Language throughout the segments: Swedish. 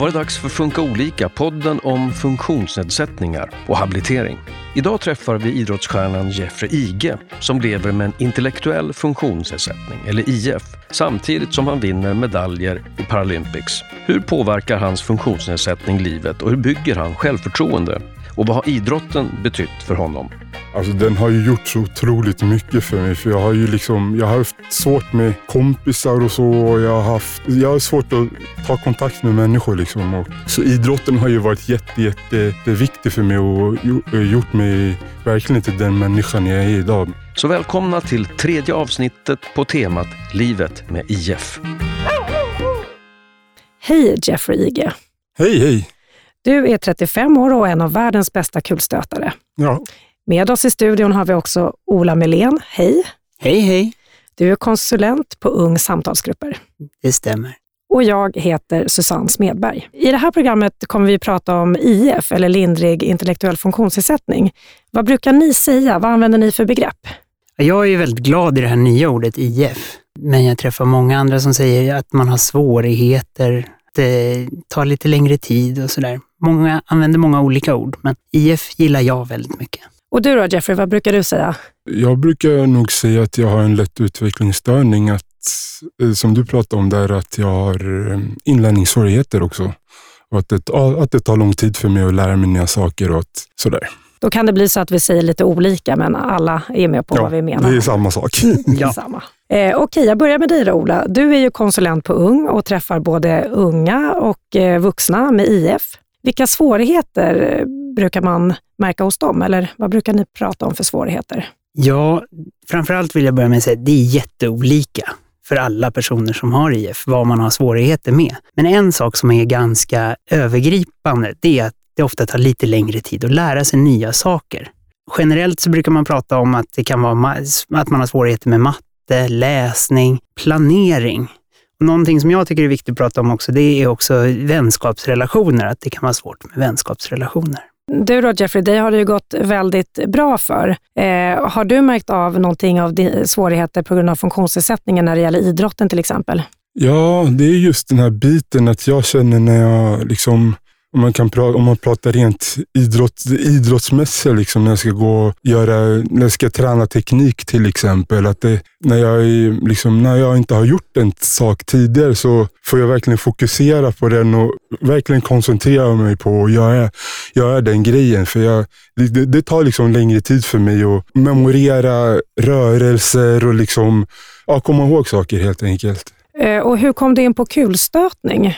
Då var det dags för Funka olika, podden om funktionsnedsättningar och habilitering. Idag träffar vi idrottsstjärnan Jeffrey Ige som lever med en intellektuell funktionsnedsättning, eller IF, samtidigt som han vinner medaljer i Paralympics. Hur påverkar hans funktionsnedsättning livet och hur bygger han självförtroende? Och vad har idrotten betytt för honom? Alltså den har ju gjort så otroligt mycket för mig. För jag har ju liksom, jag har haft svårt med kompisar och så. Och jag, har haft, jag har svårt att ta kontakt med människor. Liksom. Och, så idrotten har ju varit jätte, jätte, jätteviktig för mig och gjort mig verkligen till den människan jag är idag. Så välkomna till tredje avsnittet på temat Livet med IF. Hej Jeffrey Ige. Hej, hej. Du är 35 år och en av världens bästa kulstötare. Ja. Med oss i studion har vi också Ola Melén. Hej! Hej, hej! Du är konsulent på Ung Samtalsgrupper. Det stämmer. Och jag heter Susanne Smedberg. I det här programmet kommer vi prata om IF, eller lindrig intellektuell funktionsnedsättning. Vad brukar ni säga? Vad använder ni för begrepp? Jag är väldigt glad i det här nya ordet IF, men jag träffar många andra som säger att man har svårigheter, att det tar lite längre tid och sådär. Många använder många olika ord, men IF gillar jag väldigt mycket. Och du då Jeffrey, vad brukar du säga? Jag brukar nog säga att jag har en lätt utvecklingsstörning. Att, eh, som du pratade om där, att jag har eh, inlärningssvårigheter också. Och att det, att det tar lång tid för mig att lära mig nya saker och att, sådär. Då kan det bli så att vi säger lite olika, men alla är med på ja, vad vi menar. det är samma sak. samma. Eh, Okej, jag börjar med dig då Ola. Du är ju konsulent på Ung och träffar både unga och eh, vuxna med IF. Vilka svårigheter eh, brukar man märka hos dem? Eller vad brukar ni prata om för svårigheter? Ja, framförallt vill jag börja med att säga att det är jätteolika för alla personer som har IF, vad man har svårigheter med. Men en sak som är ganska övergripande, det är att det ofta tar lite längre tid att lära sig nya saker. Generellt så brukar man prata om att det kan vara att man har svårigheter med matte, läsning, planering. Någonting som jag tycker är viktigt att prata om också, det är också vänskapsrelationer, att det kan vara svårt med vänskapsrelationer. Du då Jeffrey, dig har det ju gått väldigt bra för. Eh, har du märkt av någonting av svårigheter på grund av funktionsnedsättningen när det gäller idrotten till exempel? Ja, det är just den här biten att jag känner när jag liksom om man, kan pra- om man pratar rent idrott, idrottsmässigt, liksom, när, jag ska gå göra, när jag ska träna teknik till exempel. Att det, när, jag liksom, när jag inte har gjort en sak tidigare så får jag verkligen fokusera på den och verkligen koncentrera mig på att göra, göra den grejen. För jag, det, det tar liksom längre tid för mig att memorera rörelser och liksom, ja, komma ihåg saker helt enkelt. Eh, och hur kom du in på kulstötning?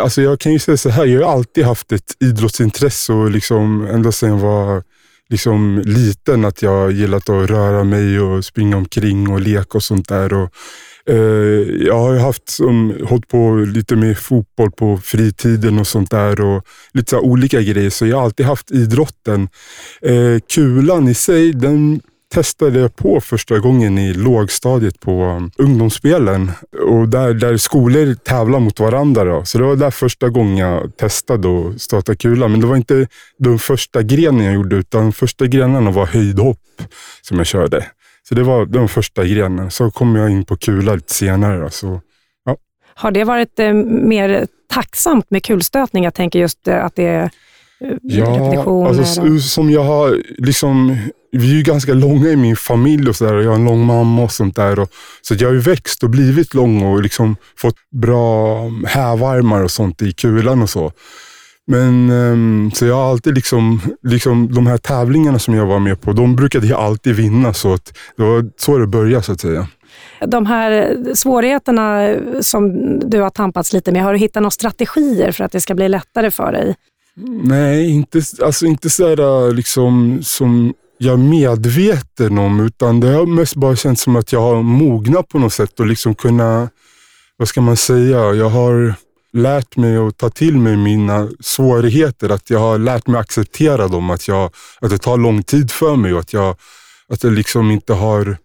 Alltså jag kan ju säga så här, jag har alltid haft ett idrottsintresse och liksom ända sedan jag var liksom liten att jag gillat att röra mig och springa omkring och leka och sånt där. Och, eh, jag har haft som, hållit på lite med fotboll på fritiden och sånt där och lite så olika grejer. Så jag har alltid haft idrotten. Eh, kulan i sig, den testade jag på första gången i lågstadiet på um, ungdomsspelen. Och där, där skolor tävlar mot varandra. Då. Så det var där första gången jag testade att starta kula. Men det var inte den första grenen jag gjorde, utan första grenarna var höjdhopp som jag körde. Så det var den första grenen. Så kom jag in på kula lite senare. Då. Så, ja. Har det varit eh, mer tacksamt med kulstötning? Jag tänker just eh, att det är eh, Ja, alltså, som jag har liksom vi är ju ganska långa i min familj och sådär. Jag har en lång mamma och sånt där. Och, så jag har ju växt och blivit lång och liksom fått bra hävarmar och sånt i kulan och så. Men um, så jag har alltid liksom, liksom, de här tävlingarna som jag var med på, de brukade jag alltid vinna. Så att det var så det började så att säga. De här svårigheterna som du har tampats lite med, har du hittat några strategier för att det ska bli lättare för dig? Nej, inte, alltså inte sådär liksom som jag är medveten om, utan det har mest bara känts som att jag har mognat på något sätt och liksom kunna, vad ska man säga, jag har lärt mig att ta till mig mina svårigheter, att jag har lärt mig acceptera dem, att, jag, att det tar lång tid för mig och att jag, att jag liksom inte har,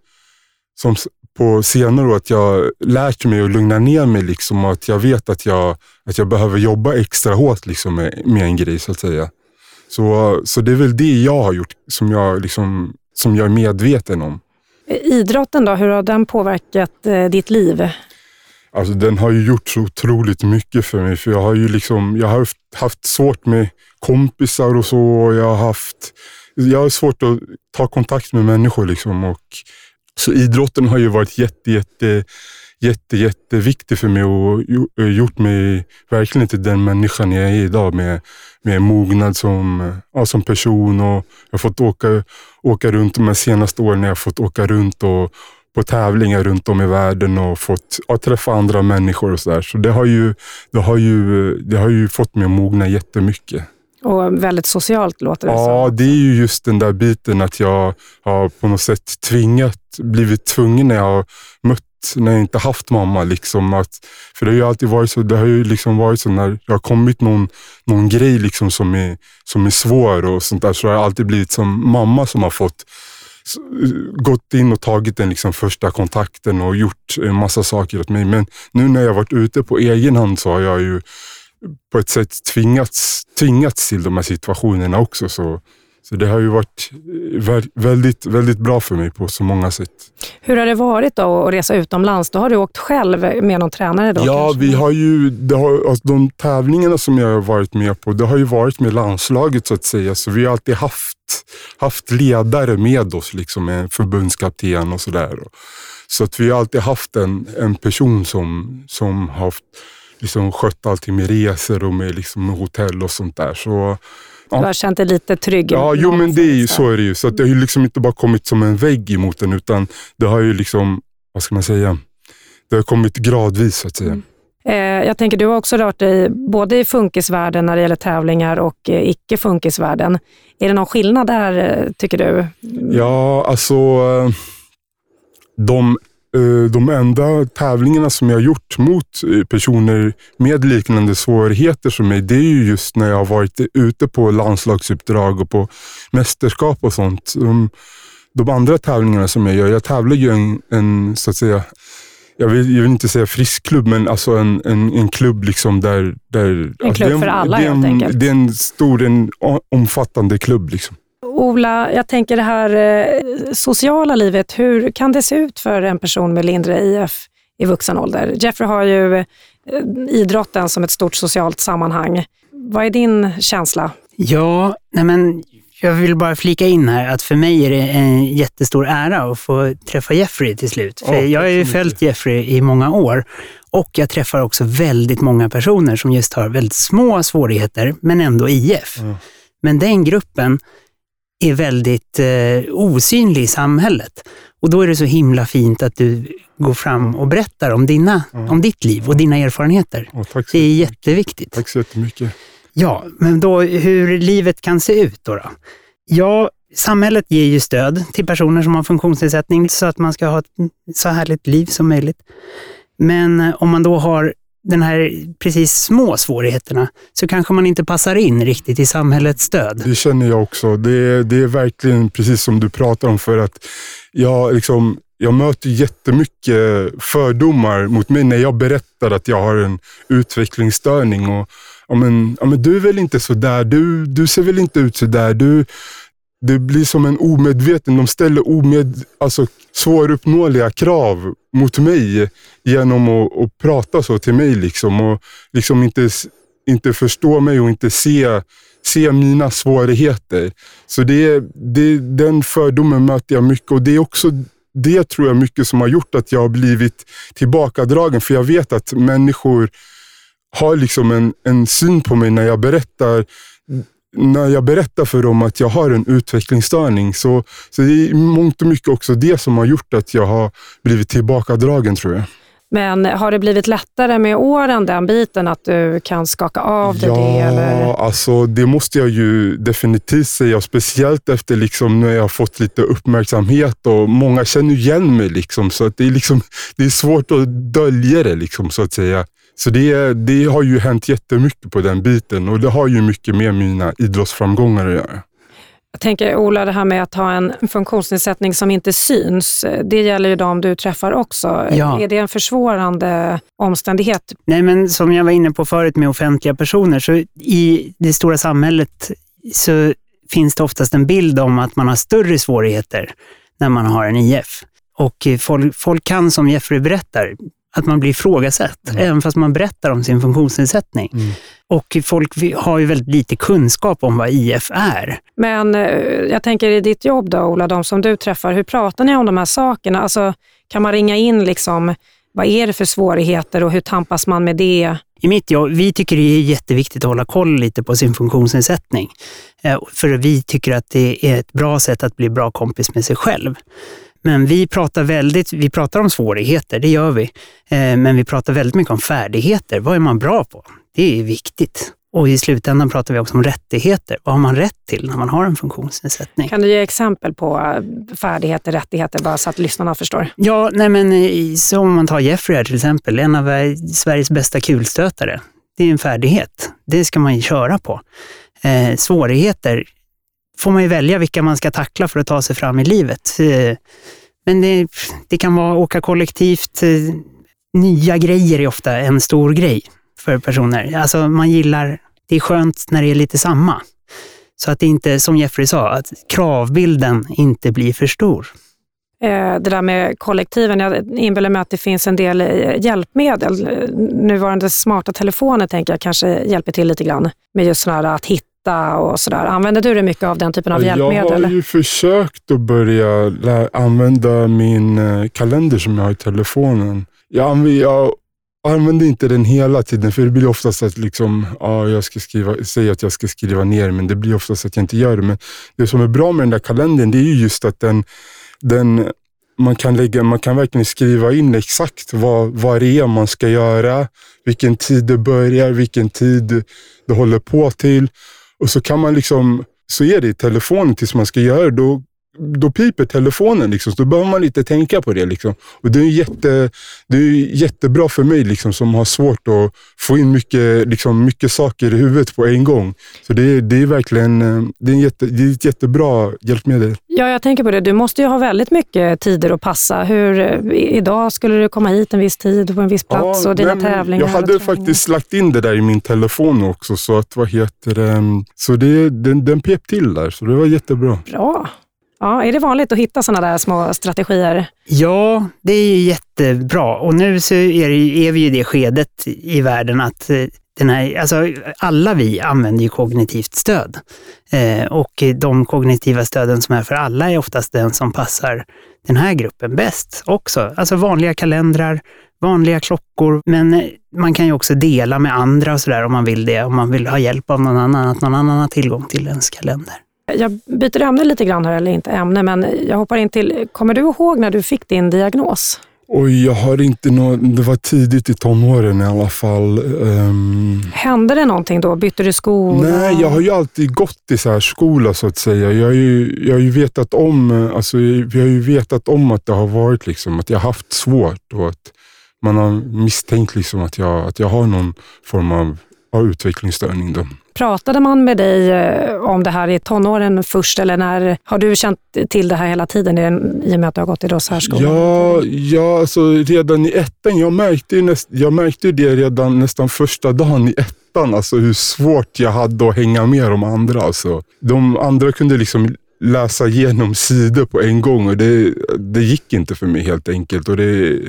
som på senare år, att jag lärt mig att lugna ner mig liksom och att jag vet att jag, att jag behöver jobba extra hårt liksom med, med en grej så att säga. Så, så det är väl det jag har gjort som jag, liksom, som jag är medveten om. Idrotten då, hur har den påverkat eh, ditt liv? Alltså den har ju gjort så otroligt mycket för mig. För jag har ju liksom, jag har haft svårt med kompisar och så. Och jag har haft, jag har svårt att ta kontakt med människor liksom. Och, så idrotten har ju varit jätte, jätte, jätte, jätteviktig för mig och gjort mig verkligen till den människan jag är idag med, med mognad som, ja, som person. Och jag har fått åka, åka runt de senaste åren. Jag har fått åka runt och på tävlingar runt om i världen och fått ja, träffa andra människor och sådär. Så det har, ju, det, har ju, det har ju fått mig att mogna jättemycket. Och väldigt socialt låter det Ja, som. det är ju just den där biten att jag har på något sätt tvingat, blivit tvungen när jag har mött när jag inte haft mamma. Liksom, att, för det har ju alltid varit så, det har ju liksom varit så när det har kommit någon, någon grej liksom som, är, som är svår och sånt där, så har det alltid blivit som mamma som har fått gått in och tagit den liksom första kontakten och gjort en massa saker åt mig. Men nu när jag varit ute på egen hand så har jag ju på ett sätt tvingats, tvingats till de här situationerna också. Så, så det har ju varit väldigt, väldigt bra för mig på så många sätt. Hur har det varit då att resa utomlands? Då har du åkt själv med någon tränare? Då, ja, kanske? vi har ju, har, alltså de tävlingarna som jag har varit med på, det har ju varit med landslaget så att säga. Så vi har alltid haft, haft ledare med oss, liksom en förbundskapten och sådär. Så att vi har alltid haft en, en person som, som har liksom skött allting med resor och med, liksom, med hotell och sånt där. Så, ja. Du har känt dig lite trygg? Ja, jo men det är ju, så är det ju. Så att det har ju liksom inte bara kommit som en vägg emot den, utan det har ju liksom, vad ska man säga, det har kommit gradvis så att säga. Mm. Eh, jag tänker, du har också rört dig både i funkisvärlden när det gäller tävlingar och eh, icke-funkisvärlden. Är det någon skillnad där, eh, tycker du? Ja, alltså de de enda tävlingarna som jag har gjort mot eh, personer med liknande svårigheter som mig, det är ju just när jag har varit ute på landslagsuppdrag och på mästerskap och sånt. De, de andra tävlingarna som jag gör, jag tävlar ju en, en så att säga, jag vill, jag vill inte säga frisk klubb, men alltså en, en, en klubb liksom där... där en alltså klubb för alla helt enkelt. Det är en stor, en omfattande klubb. Liksom. Ola, jag tänker det här eh, sociala livet, hur kan det se ut för en person med lindrig IF i vuxen ålder? Jeffrey har ju eh, idrotten som ett stort socialt sammanhang. Vad är din känsla? Ja, nej men jag vill bara flika in här att för mig är det en jättestor ära att få träffa Jeffrey till slut. För oh, jag har ju följt Jeffrey i många år och jag träffar också väldigt många personer som just har väldigt små svårigheter, men ändå IF. Mm. Men den gruppen är väldigt eh, osynlig i samhället. Och då är det så himla fint att du går fram och berättar om, dina, mm. om ditt liv och dina erfarenheter. Oh, tack det är jätteviktigt. Tack så jättemycket. Ja, men då hur livet kan se ut då? då? Ja, samhället ger ju stöd till personer som har funktionsnedsättning så att man ska ha ett så härligt liv som möjligt. Men eh, om man då har den här precis små svårigheterna så kanske man inte passar in riktigt i samhällets stöd. Det känner jag också. Det är, det är verkligen precis som du pratar om för att jag, liksom, jag möter jättemycket fördomar mot mig när jag berättar att jag har en utvecklingsstörning. Och, ja, men, ja, men du är väl inte så där. Du, du ser väl inte ut så där. Du, det blir som en omedveten, de ställer omed, alltså svåruppnåeliga krav mot mig genom att, att prata så till mig. Liksom, och liksom inte, inte förstå mig och inte se, se mina svårigheter. Så det, det, den fördomen möter jag mycket och det är också det tror jag mycket som har gjort att jag har blivit tillbakadragen. För jag vet att människor har liksom en, en syn på mig när jag berättar när jag berättar för dem att jag har en utvecklingsstörning så, så det är mångt och mycket också det som har gjort att jag har blivit tillbakadragen tror jag. Men har det blivit lättare med åren, den biten, att du kan skaka av dig ja, det? Ja, alltså det måste jag ju definitivt säga. Speciellt efter liksom när jag har fått lite uppmärksamhet och många känner igen mig. Liksom, så att det, är liksom, det är svårt att dölja det, liksom, så att säga. Så det, det har ju hänt jättemycket på den biten och det har ju mycket med mina idrottsframgångar att göra. Jag tänker Ola, det här med att ha en funktionsnedsättning som inte syns, det gäller ju de du träffar också. Ja. Är det en försvårande omständighet? Nej, men som jag var inne på förut med offentliga personer, så i det stora samhället så finns det oftast en bild om att man har större svårigheter när man har en IF. Och folk, folk kan, som Jeffrey berättar, att man blir ifrågasatt, Mm. även fast man berättar om sin funktionsnedsättning. Mm. Och folk har ju väldigt lite kunskap om vad IF är. Men eh, jag tänker i ditt jobb då, Ola, de som du träffar, hur pratar ni om de här sakerna? Alltså, kan man ringa in liksom, vad är det för svårigheter och hur tampas man med det? I mitt jobb, vi tycker det är jätteviktigt att hålla koll lite på sin funktionsnedsättning. Eh, För vi tycker att det är ett bra sätt att bli bra kompis med sig själv. Men vi pratar väldigt, vi pratar om svårigheter, det gör vi. Eh, Men vi pratar väldigt mycket om färdigheter. Vad är man bra på? Det är viktigt. Och i slutändan pratar vi också om rättigheter. Vad har man rätt till när man har en funktionsnedsättning? Kan du ge exempel på eh, färdigheter, rättigheter, bara så att lyssnarna förstår? Ja, nej men eh, om man tar Jeffrey här till exempel, en av Sveriges bästa kulstötare. Det är en färdighet. Det ska man ju köra på. Eh, svårigheter får man ju välja vilka man ska tackla för att ta sig fram i livet. Eh, men det, det kan vara åka kollektivt. Eh, nya grejer är ofta en stor grej för personer. Alltså man gillar, det är skönt när det är lite samma. Så att det inte, som Jeffrey sa, att kravbilden inte blir för stor. Eh, det där med kollektiven, jag inbillar mig att det finns en del hjälpmedel. Nuvarande smarta telefoner tänker jag kanske hjälper till lite grann med just sådana att hitta och sådär. Använder du dig mycket av den typen av Jag hjälpmedel? har ju försökt att börja använda min eh, kalender som jag har i telefonen. Jag, anv- jag använder inte den hela tiden, för det blir oftast att liksom, ja, jag ska skriva, säga att jag ska skriva ner, men det blir oftast att jag inte gör det. Men det som är bra med den där kalendern, det är ju just att den, den man kan, lägga, man kan verkligen skriva in exakt vad, vad det är man ska göra, vilken tid det börjar, vilken tid det håller på till. Och så kan man liksom, så är det i telefonen tills man ska göra det. Då, då piper telefonen, liksom, så då behöver man inte tänka på det. Liksom. Och det är, jätte, det är jättebra för mig liksom, som har svårt att få in mycket, liksom, mycket saker i huvudet på en gång. Så det, är- det är verkligen eh, det är, en jätte, det är ett jättebra hjälpmedel. Ja, jag tänker på det. Du måste ju ha väldigt mycket tider att passa. Hur, eh, idag skulle du komma hit en viss tid på en viss plats och dina men tävlingar. Jag hade faktiskt lagt in det där i min telefon också, så att vad heter det? Så det, den, den pep till där, så det var jättebra. Bra. Ja, är det vanligt att hitta sådana där små strategier? Ja, det är ju jättebra. Och nu så är, det, är vi ju i det skedet i världen att eh, den här, alltså alla vi använder ju kognitivt stöd. Eh, och de kognitiva stöden som är för alla är oftast den som passar den här gruppen bäst också. Alltså vanliga kalendrar, vanliga klockor, men eh, man kan ju också dela med andra och sådär om man vill det, om man vill ha hjälp av någon annan, att någon annan har tillgång till ens kalender. Jag byter ämne lite grann här, eller inte ämne, men jag hoppar in till, kommer du ihåg när du fick din diagnos? Oj, jag har inte något, det var tidigt i tonåren i alla fall. Ehm, Hände det någonting då? Bytte du skola? nej, jag har ju alltid gått i så här skola så att säga. Jag har ju, jag har ju vetat om, alltså, vi har ju vetat om att det har varit liksom, att jag haft svårt och att man har misstänkt liksom att jag, att jag har någon form av, av utvecklingsstörning. Då. Pratade man med dig eh, om det här i tonåren först eller när har du känt till det här hela tiden i och med att du har gått i särskolan? Ja, ja alltså redan i ettan, jag märkte, näst, jag märkte det redan nästan första dagen i ettan, alltså hur svårt jag hade att hänga med de andra. Alltså. De andra kunde liksom läsa igenom sidor på en gång och det, det gick inte för mig helt enkelt. Och det,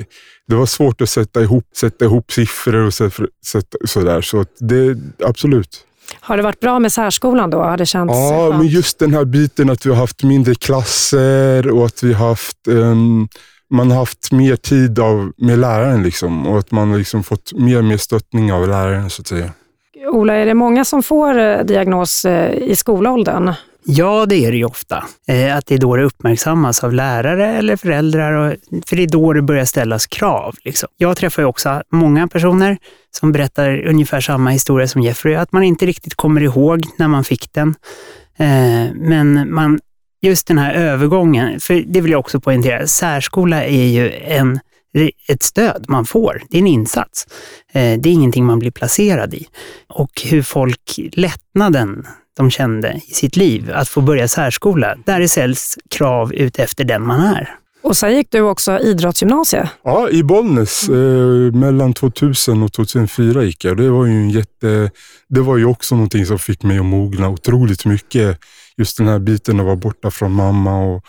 det var svårt att sätta ihop, sätta ihop siffror och sätta, sätta, sådär. Så det, absolut. Har det varit bra med särskolan då? Har det känts Ja, skönt? men just den här biten att vi har haft mindre klasser och att vi har haft, ehm, man har haft mer tid av, med läraren liksom, och att man har liksom fått mer och mer stöttning av läraren så att säga. Ola, är det många som får eh, diagnos eh, i skolåldern? Ja, det är det ju ofta. Eh, att det är då det uppmärksammas av lärare eller föräldrar. Och, för det är då det börjar ställas krav. Liksom. Jag träffar ju också många personer som berättar ungefär samma historia som Jeffrey, att man inte riktigt kommer ihåg när man fick den. Eh, men man, just den här övergången, för det vill jag också poängtera, särskola är ju en, ett stöd man får. Det är en insats. Eh, det är ingenting man blir placerad i. Och hur folk, lättnaden de kände i sitt liv att få börja särskola, där ställs krav ut efter den man är. Och sen gick du också idrottsgymnasiet. Ja, i Bollnäs. Eh, mellan 2000 och 2004 gick jag. Det var ju en jätte... Det var ju också någonting som fick mig att mogna otroligt mycket. Just den här biten att vara borta från mamma och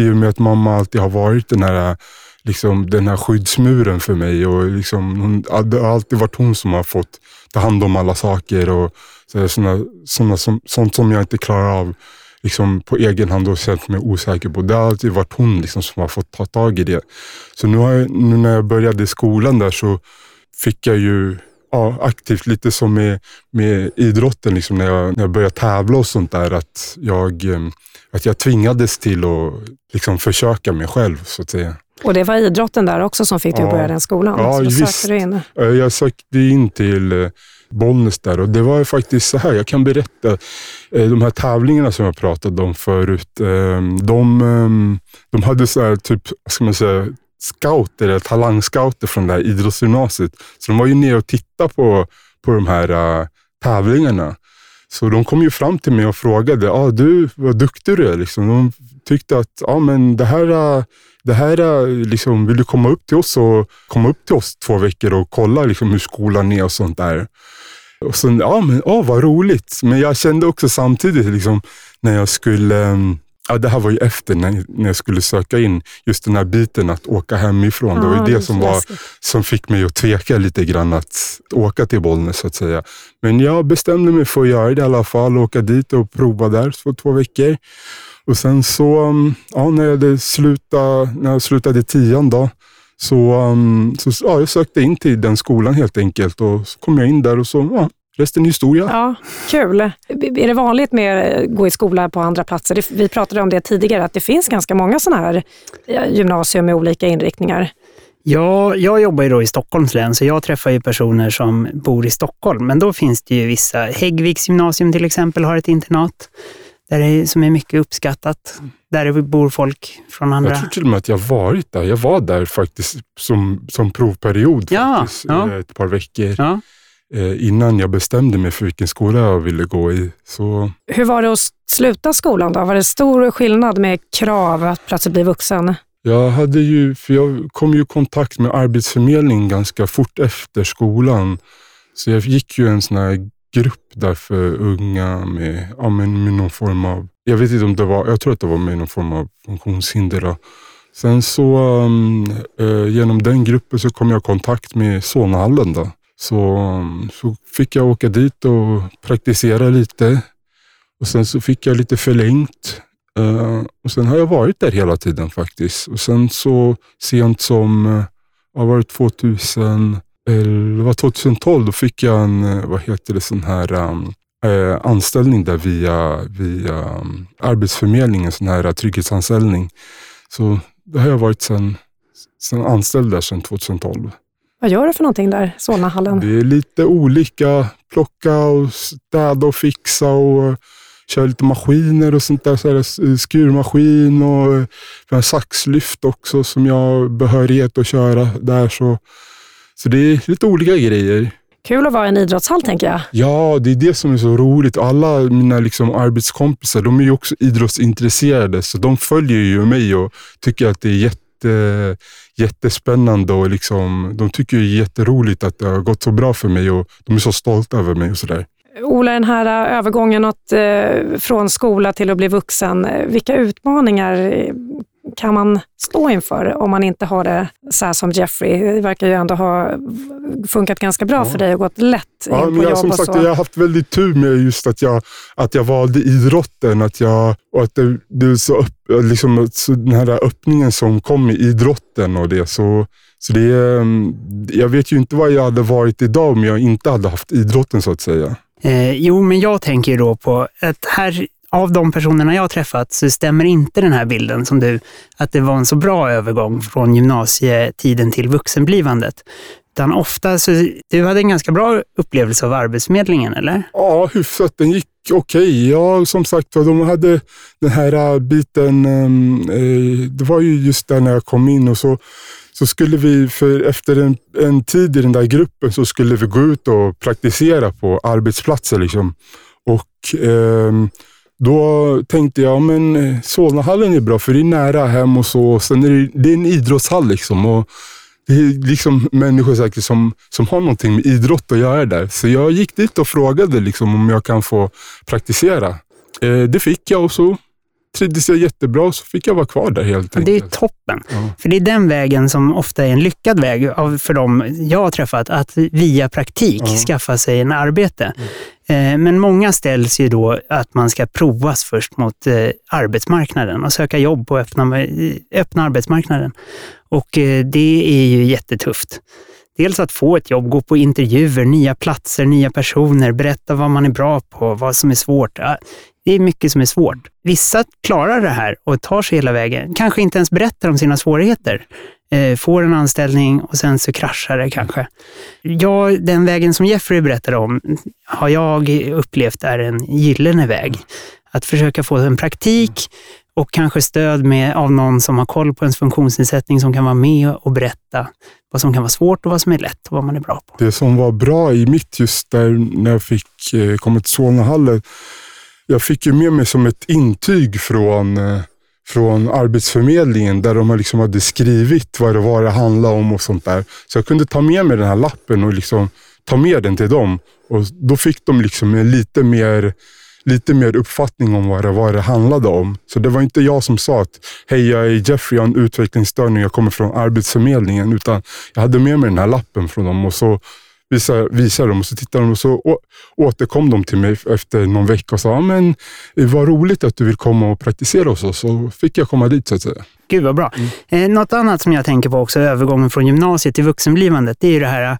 i och med att mamma alltid har varit den här liksom den här skyddsmuren för mig. Och liksom, hon, det har alltid varit hon som har fått ta hand om alla saker och sådana, sådana som, sånt som jag inte klarar av liksom på egen hand och känt mig osäker på. Det har alltid varit hon liksom som har fått ta tag i det. Så nu, jag, nu när jag började i skolan där så fick jag ju ja, aktivt, lite som med, med idrotten, liksom när, jag, när jag började tävla och sånt där, att jag, att jag tvingades till att liksom försöka mig själv så att säga. Och det var idrotten där också som fick dig att börja den skolan? Ja, så visst. Sökte du in. Jag sökte in till eh, Bollnäs där och det var faktiskt så här, jag kan berätta. Eh, de här tävlingarna som jag pratade om förut, ehm, de, ehm, de hade så här, typ, ska man säga, scouter, eller talangscouter från det här idrottsgymnasiet. Så de var ju nere och tittade på, på de här eh, tävlingarna. Så de kom ju fram till mig och frågade, ah, du, vad duktig du är. Liksom. De tyckte att ah, men det här, eh, det här liksom, vill du komma upp till oss och komma upp till oss två veckor och kolla liksom, hur skolan är och sånt där. Och sen, ja men oh, vad roligt. Men jag kände också samtidigt liksom, när jag skulle Ja, det här var ju efter när, när jag skulle söka in, just den här biten att åka hemifrån. Ja, det var ju det som, var, som fick mig att tveka lite grann att åka till Bollnäs så att säga. Men jag bestämde mig för att göra det i alla fall, åka dit och prova där för två veckor. Och sen så, mm, ja, när, jag slutade, när jag slutade tian då, så, mm, så ja, jag sökte in till den skolan helt enkelt och så kom jag in där och så ja, resten är historia. Ja, kul. Är det vanligt med att gå i skola på andra platser? Vi pratade om det tidigare, att det finns ganska många sådana här gymnasier med olika inriktningar. Ja, jag jobbar ju då i Stockholms län, så jag träffar ju personer som bor i Stockholm. Men då finns det ju vissa, Häggviks gymnasium till exempel har ett internat där är, som är mycket uppskattat. Där bor folk från andra... Jag tror till och med att jag varit där. Jag var där faktiskt som, som provperiod ja, faktiskt, ja. ett par veckor. Ja. Eh, innan jag bestämde mig för vilken skola jag ville gå i. Så... Hur var det att sluta skolan då? Var det stor skillnad med krav att plötsligt bli vuxen? Jag hade ju, för jag kom ju i kontakt med Arbetsförmedlingen ganska fort efter skolan. Så jag gick ju en sån här grupp där för unga med, ja, med någon form av, jag vet inte om det var, jag tror att det var med någon form av funktionshinder. Då. Sen så um, uh, genom den gruppen så kom jag i kontakt med Solnahallen. Då. Så, mm, så fick jag åka dit och praktisera lite. Och sen så fick jag lite förlängt. Uh, och sen har jag varit där hela tiden faktiskt. Och sen så sent som, eh, uh, har var 2000, det var 2012, då fick jag en, uh, vad heter det, sån här um, uh, anställning där via, via um, Arbetsförmedlingen, sån här trygghetsanställning. Så det har jag varit sen, sen anställd där sedan 2012. Vad gör du för någonting där, Solnahallen? Det är lite olika. Plocka och städa och fixa och köra lite maskiner och sånt där. Så här, skurmaskin och saxlyft också som jag har behörighet att köra där. Så, så det är lite olika grejer. Kul att vara i en idrottshall tänker jag. Ja, det är det som är så roligt. Alla mina liksom arbetskompisar, de är ju också idrottsintresserade, så de följer ju mig och tycker att det är jätte jätte, jättespännande och liksom, de tycker det är jätteroligt att det har gått så bra för mig och de är så stolta över mig och sådär. Ola, den här övergången att, eh, från skola till att bli vuxen, vilka utmaningar kan man stå inför om man inte har det så här som Jeffrey? Det verkar ju ändå ha funkat ganska bra ja. för dig och gått lätt ja, in på jag, jobb som och sagt, så. Jag har haft väldigt tur med just att jag, att jag valde idrotten. Att jag, och att det, det så upp, liksom, så den här öppningen som kom i idrotten och det. Så, så det, mm, jag vet ju inte vad jag hade varit idag om jag inte hade haft idrotten så att säga. Eh, jo, men jag tänker då på att här av de personerna jag har träffat så stämmer inte den här bilden som du, att det var en så bra övergång från gymnasietiden till vuxenblivandet. Utan ofta, så, du hade en ganska bra upplevelse av Arbetsförmedlingen, eller? Ja, hyfsat. Den gick okej. Okay. Ja, som sagt de hade den här äh, biten, ehm, eh, det var ju just där när jag kom in och så så skulle vi, för efter en, en tid i den där gruppen, så skulle vi gå ut och praktisera på arbetsplatser. Liksom. Och eh, då tänkte jag, men eh, Solnahallen är bra för det är nära hem och så. Sen är det, det är en idrottshall liksom. Och det är liksom människor säkert som, som har någonting med idrott att göra där. Så jag gick dit och frågade liksom om jag kan få praktisera. Eh, det fick jag och så trivdes jag jättebra så fick jag vara kvar där helt Ja, det är enkelt. toppen. Ja. För det är den vägen som ofta är en lyckad väg för dem jag har träffat, att via praktik Ja. skaffa sig en arbete. Eh, Men många ställs ju då att man ska provas först mot eh, arbetsmarknaden och söka jobb på öppna, eh, öppna arbetsmarknaden. Och det är ju jättetufft. Dels att få ett jobb, gå på intervjuer, nya platser, nya personer, berätta vad man är bra på, vad som är svårt. Det är mycket som är svårt. Vissa klarar det här och tar sig hela vägen. Kanske inte ens berättar om sina svårigheter. Eh, får en anställning och sen så kraschar det kanske. Ja, den vägen som Jeffrey berättade om har jag upplevt är en gyllene väg. Att försöka få en praktik och kanske stöd med, av någon som har koll på ens funktionsnedsättning som kan vara med och berätta vad som kan vara svårt och vad som är lätt och vad man är bra på. Det som var bra i mitt just där när jag fick eh, komma till Solnahallen, jag fick ju med mig som ett intyg från, eh, från Arbetsförmedlingen där de liksom hade skrivit vad det var det handlade om och sånt där. Så jag kunde ta med mig den här lappen och liksom ta med den till dem. Och då fick de liksom en lite mer lite mer uppfattning om vad det vad det handlade om. Så det var inte jag som sa att hej, jag är Jeffrey, jag har en utvecklingsstörning, jag kommer från Arbetsförmedlingen, utan jag hade med mig den här lappen från dem och så visade, visade de och så tittade de och så å, återkom de till mig efter någon vecka och sa, "Ja, men vad roligt att du vill komma och praktisera hos oss. Så fick jag komma dit så att säga. Gud vad bra. Eh, något annat som jag tänker på också, övergången från gymnasiet till vuxenblivandet, det är ju det här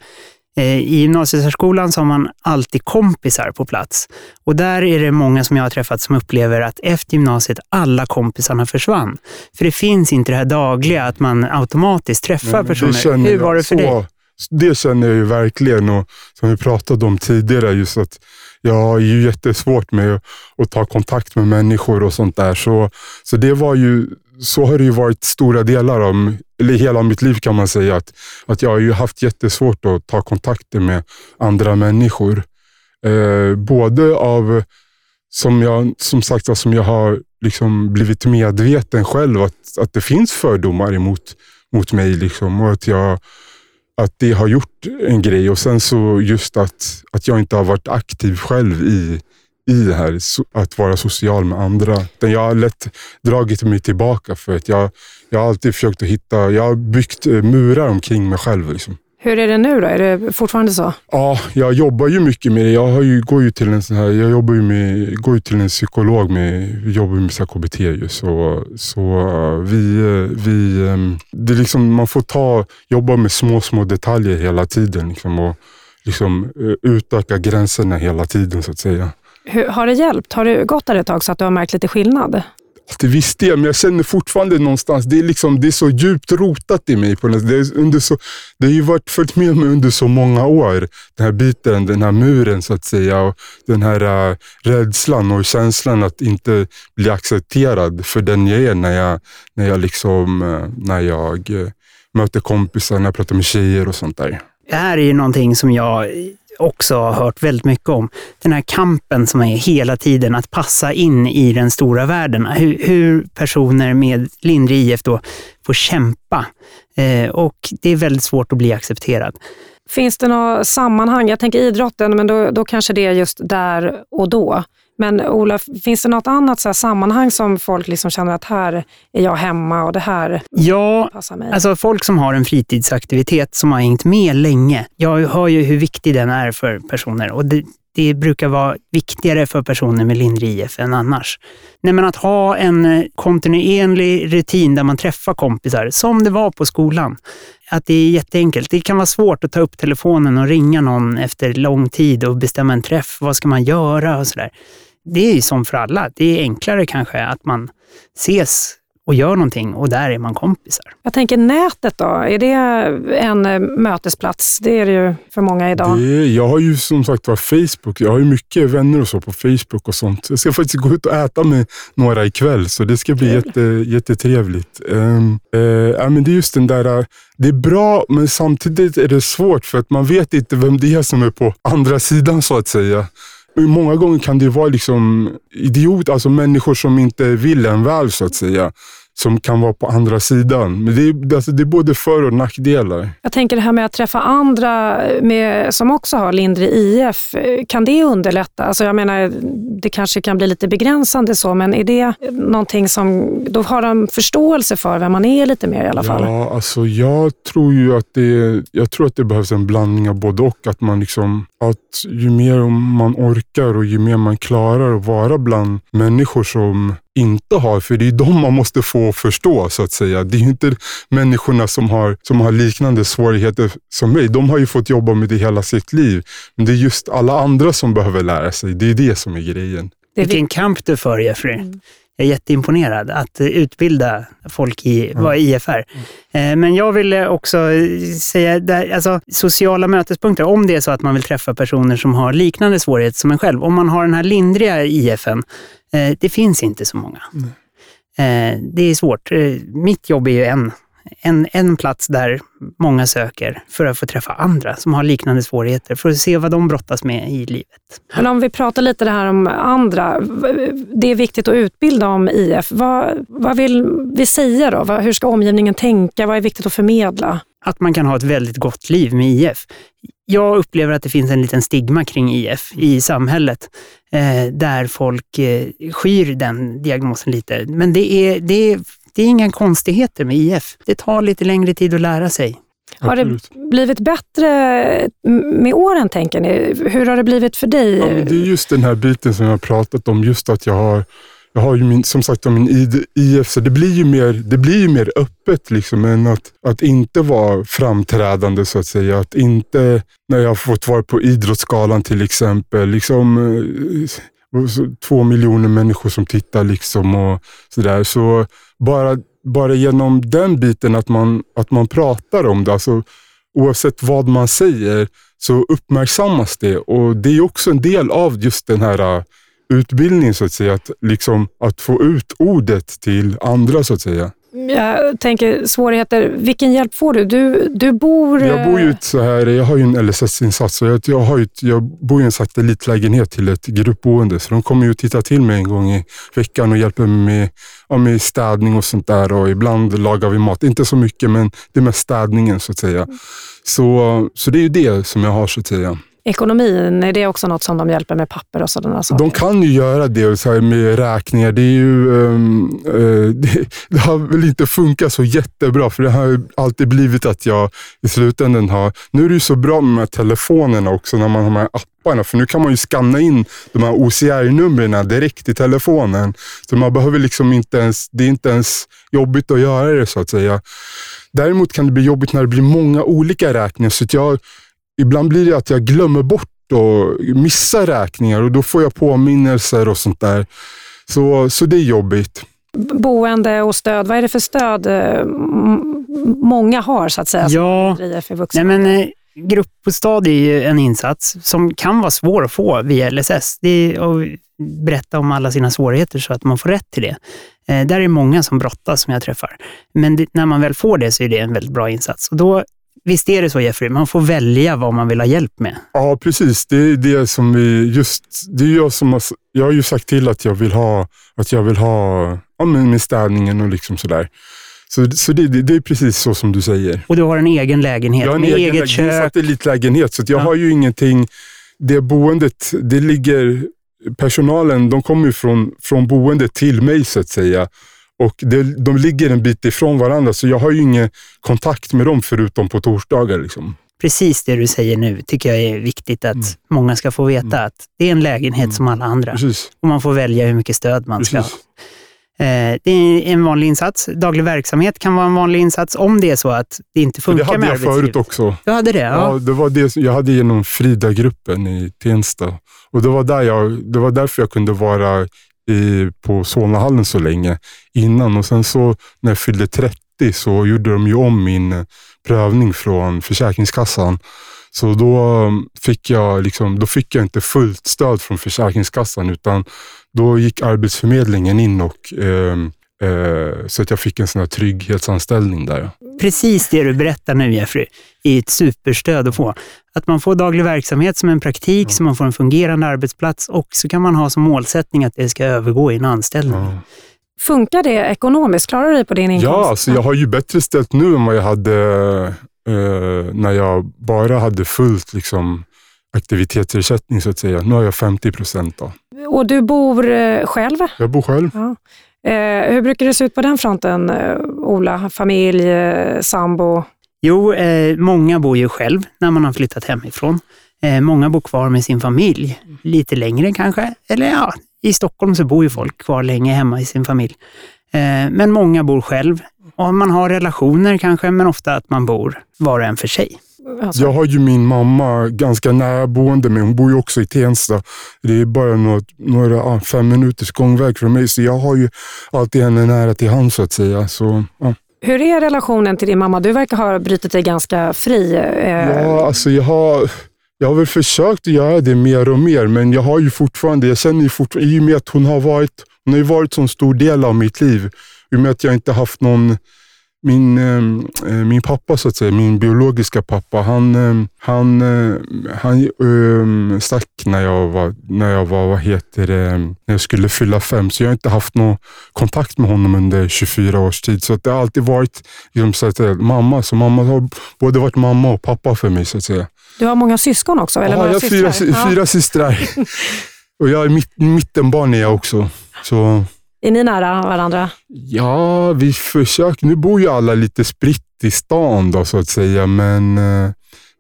eh, i gymnasiesärskolan så har man alltid kompisar på plats. Och där är det många som jag har träffat som upplever att efter gymnasiet alla kompisarna försvann. För det finns inte det här dagliga att man automatiskt träffar personer. Hur var det för så, dig? Det känner jag ju verkligen och som vi pratade om tidigare, just att jag har ju jättesvårt med att, ta kontakt med människor och sånt där. Så, så det var ju, så har det ju varit stora delar av, eller hela mitt liv kan man säga, att, att jag har ju haft jättesvårt att ta kontakter med andra människor. Eh, både av, som jag, som sagt, alltså, som jag har liksom blivit medveten själv att, att det finns fördomar emot mot mig liksom, och att, jag, att det har gjort en grej. Och sen så just att, att jag inte har varit aktiv själv i, i det här, so, att vara social med andra. Jag har lätt dragit mig tillbaka för att jag, jag har alltid försökt att hitta, jag har byggt eh, murar omkring mig själv. Liksom. Hur är det nu då? Är det fortfarande så? Ja, jag jobbar ju mycket med det. Jag har ju, går ju till en sån här, jag jobbar ju med, går ju till en psykolog med, jobbar med KBT ju. Så, så uh, vi, uh, vi, um, det är liksom, man får ta, jobba med små, små detaljer hela tiden liksom, och liksom, uh, utöka gränserna hela tiden så att säga. Hur, har det hjälpt? Har det gått där ett tag så att du har märkt lite skillnad? Till viss del, men jag känner fortfarande någonstans, det är, liksom, det är så djupt rotat i mig. På något, det, är under så, det har ju varit följt med mig under så många år. Den här biten, den här muren så att säga. Och den här äh, rädslan och känslan att inte bli accepterad för den jag är när jag, när jag, liksom, äh, när jag äh, möter kompisar, när jag pratar med tjejer och sånt där. Det här är ju någonting som jag också har hört väldigt mycket om. Den här kampen som är hela tiden att passa in i den stora världen. Hur, hur personer med lindrig IF då får kämpa. Eh, och det är väldigt svårt att bli accepterad. Finns det något sammanhang? Jag tänker idrotten, men då, då kanske det är just där och då. Men Ola, finns det något annat så sammanhang som folk liksom känner att här är jag hemma och det här Ja, passar mig? Alltså folk som har en fritidsaktivitet som har hängt med länge. Jag hör ju hur viktig den är för personer och det, det brukar vara viktigare för personer med lindrig IF än annars. Nej, men att ha en eh, kontinuerlig rutin där man träffar kompisar, som det var på skolan. Att det är jätteenkelt. Det kan vara svårt att ta upp telefonen och ringa någon efter lång tid och bestämma en träff. Vad ska man göra och sådär. Det är ju som för alla. Det är enklare kanske att man ses och gör någonting och där är man kompisar. Jag tänker nätet då, är det en eh, mötesplats? Det är det ju för många idag. Det, jag har ju som sagt var Facebook. Jag har ju mycket vänner och så på Facebook och sånt. Jag ska faktiskt gå ut och äta med några ikväll, så det ska bli jätte, jättetrevligt. Um, uh, ja, men det är just den där, uh, det är bra, men samtidigt är det svårt för att man vet inte vem det är som är på andra sidan så att säga. Många gånger kan det vara liksom idiot, alltså människor som inte vill en väl så att säga som kan vara på andra sidan. Men det är, alltså, det är både för och nackdelar. Jag tänker det här med att träffa andra med, som också har lindrig IF, kan det underlätta? Alltså jag menar, det kanske kan bli lite begränsande så, men är det någonting som, då har de förståelse för vem man är lite mer i alla fall? Ja, alltså jag tror ju att det, jag tror att det behövs en blandning av både och. Att man liksom, att ju mer man orkar och ju mer man klarar att vara bland människor som inte har, för det är de man måste få förstå så att säga. Det är inte människorna som har, som har liknande svårigheter som mig. De har ju fått jobba med det hela sitt liv. Men det är just alla andra som behöver lära sig. Det är det som är grejen. Det är Vilken kamp du för Jeffrey. Mm. Jag är jätteimponerad att utbilda folk i vad IF är. Mm. Eh, men jag vill också säga, där, alltså, sociala mötespunkter, om det är så att man vill träffa personer som har liknande svårigheter som en själv. Om man har den här lindriga IFen, eh, det finns inte så många. Mm. Det är svårt. Mitt jobb är ju en en, en plats där många söker för att få träffa andra som har liknande svårigheter, för att se vad de brottas med i livet. Men om vi pratar lite det här om andra, det är viktigt att utbilda om IF. Vad, vad vill vi säga då? Hur ska omgivningen tänka? Vad är viktigt att förmedla? Att man kan ha ett väldigt gott liv med IF. Jag upplever att det finns en liten stigma kring IF i samhället, eh, där folk eh, skyr den diagnosen lite. Men det är, det är det är inga konstigheter med IF. Det tar lite längre tid att lära sig. Har det blivit bättre med åren, tänker ni? Hur har det blivit för dig? Ja, det är just den här biten som jag har pratat om, just att jag har jag har ju min, som sagt min IF, så det blir ju mer, det blir ju mer öppet liksom, än att, att inte vara framträdande så att säga. Att inte, när jag har fått vara på Idrottsgalan till exempel, liksom, eh, två miljoner människor som tittar liksom och sådär. Så bara, bara genom den biten att man, att man pratar om det, alltså, oavsett vad man säger, så uppmärksammas det. Och Det är också en del av just den här äh, utbildningen, så att säga. Att, liksom, att få ut ordet till andra, så att säga. Jag tänker svårigheter. Vilken hjälp får du? Du, du bor... Jag bor ju så här, jag har ju en LSS-insats jag, jag, har ju, jag bor i en satellitlägenhet till ett gruppboende. Så de kommer ju titta till mig en gång i veckan och hjälper mig med, ja, med städning och sånt där. Och ibland lagar vi mat. Inte så mycket, men det är mest städningen så att säga. Så, så det är ju det som jag har så att säga ekonomin, är det också något som de hjälper med papper och sådana saker? De kan ju göra det så här med räkningar. Det, är ju, um, uh, det, det, har väl inte funkat så jättebra, för det har alltid blivit att jag i slutändan har... Nu är det ju så bra med de här telefonerna också, när man har de här apparna, för nu kan man ju skanna in de här OCR-numren direkt i telefonen. Så man behöver liksom inte ens... Det är inte ens jobbigt att göra det, så att säga. Däremot kan det bli jobbigt när det blir många olika räkningar, så jag ibland blir det att jag glömmer bort och missar räkningar och då får jag påminnelser och sånt där. Så, så det är jobbigt. Boende och stöd, vad är det för stöd eh, många har så att säga? Ja, för vuxna? Nej, men, eh, gruppbostad är ju en insats som kan vara svår att få via LSS. Det är att berätta om alla sina svårigheter så att man får rätt till det. Eh, där är många som brottas som jag träffar. Men det, när man väl får det så är det en väldigt bra insats. Och då Visst är det så Jeffrey? Man får välja vad man vill ha hjälp med. Ja, precis. Det är det som vi just... Det är jag som har, jag har ju sagt till att jag vill ha, att jag vill ha ja, med städningen och liksom sådär. Så, så det, det, det, är precis så som du säger. Och du har en egen lägenhet jag har en med egen eget lägenhet, kök? Jag har en satellitlägenhet, så jag ja. har ju ingenting... Det boendet, det ligger... Personalen, de kommer ju från, från boendet till mig så att säga. Och det, de ligger en bit ifrån varandra, så jag har ju ingen kontakt med dem förutom på torsdagar. Liksom. Precis det du säger nu tycker jag är viktigt att mm. många ska få veta. Mm. Att det är en lägenhet mm. som alla andra. Precis. Och man får välja hur mycket stöd man Precis. ska ha. Eh, det är en vanlig insats. Daglig verksamhet kan vara en vanlig insats om det är så att det inte funkar med Det hade jag förut också. Du hade det? Ja. ja, det var det jag hade genom Frida-gruppen i Tensta. Och det var, där jag, det var därför jag kunde vara i, på Solnahallen så länge innan och sen så när jag fyllde 30 så gjorde de ju om min eh, prövning från Försäkringskassan. Så då mm, fick jag, liksom, då fick jag inte fullt stöd från Försäkringskassan utan då gick Arbetsförmedlingen in och eh, så att jag fick en sån här trygghetsanställning där. Precis det du berättar nu Jeffrey, är ett superstöd att få. Att man får daglig verksamhet som en praktik, ja. så man får en fungerande arbetsplats och så kan man ha som målsättning att det ska övergå i en anställning. Ja. Funkar det ekonomiskt? Klarar du dig på din inkomst? Ja, alltså jag har ju bättre ställt nu än vad jag hade eh, när jag bara hade fullt liksom, aktivitetsersättning så att säga. Nu har jag 50 procent. Och du bor eh, själv? Jag bor själv. Ja. Eh, hur brukar det se ut på den fronten, eh, Ola? Familj, eh, sambo? Jo, eh, många bor ju själv när man har flyttat hemifrån. Eh, många bor kvar med sin familj, lite längre kanske. Eller ja, i Stockholm så bor ju folk kvar länge hemma i sin familj. Eh, men många bor själv. Och man har relationer kanske, men ofta att man bor var och en för sig. Alltså, Jag har ju min mamma ganska nära boende men hon bor ju också i Tensta. Det är bara några, några fem minuters gångväg från mig så jag har ju alltid henne nära till hands så att säga. Så, ja. Hur är relationen till din mamma? Du verkar ha brutit dig ganska fri. eh, Ja, alltså jag har, jag har väl försökt att göra det mer och mer, men jag har ju fortfarande, jag känner ju fortfarande, i och med att hon har varit, hon har ju varit en stor del av mitt liv, i och med att jag inte haft någon, min, eh, min pappa så att säga, min biologiska pappa, han, eh, han, eh, han eh, stack när jag var, när jag var, vad heter det, när jag skulle fylla fem, så jag har inte haft någon kontakt med honom under 24 års tid. Så det har alltid varit liksom, så att säga, mamma, så mamma har både varit mamma och pappa för mig så att säga. Du har många syskon också? Eller Ja, jag har fyra? Ja. fyra systrar. och jag är mitt, mittenbarn är jag också. Så Är ni nära varandra? ja, vi försöker. Nu bor ju alla lite spritt i stan då så att säga, men, eh,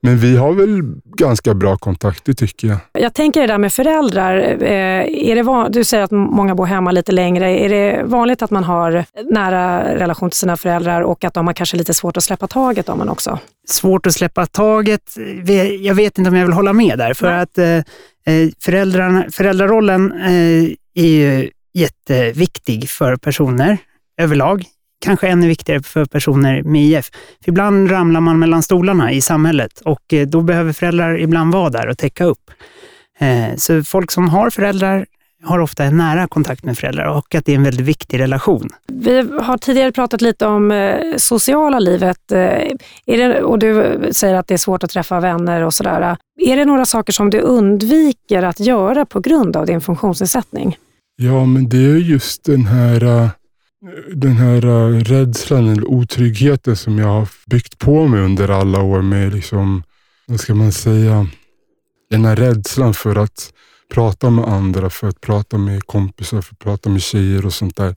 men vi har väl ganska bra kontakt, det tycker jag. Jag tänker det där med föräldrar. Eh, är det van- du säger att många bor hemma lite längre. Är det vanligt att man har nära relation till sina föräldrar och att de har kanske lite svårt att släppa taget om en också? Svårt att släppa taget. Jag vet inte om jag vill hålla med där, för Nej. att eh, föräldrarna, föräldrarollen är ju jätteviktig för personer överlag. Kanske ännu viktigare för personer med IF. För ibland ramlar man mellan stolarna i samhället och eh, då behöver föräldrar ibland vara där och täcka upp. Eh, så folk som har föräldrar har ofta en nära kontakt med föräldrar och att det är en väldigt viktig relation. Vi har tidigare pratat lite om eh, sociala livet. Är det, och du säger att det är svårt att träffa vänner och sådär. Är det några saker som du undviker att göra på grund av din funktionsnedsättning? Ja, men det är just den här, äh, den här äh, rädslan eller otryggheten som jag har byggt på mig under alla år med, liksom, vad ska man säga, den här rädslan för att prata med andra, för att prata med kompisar, för att prata med tjejer och sånt där.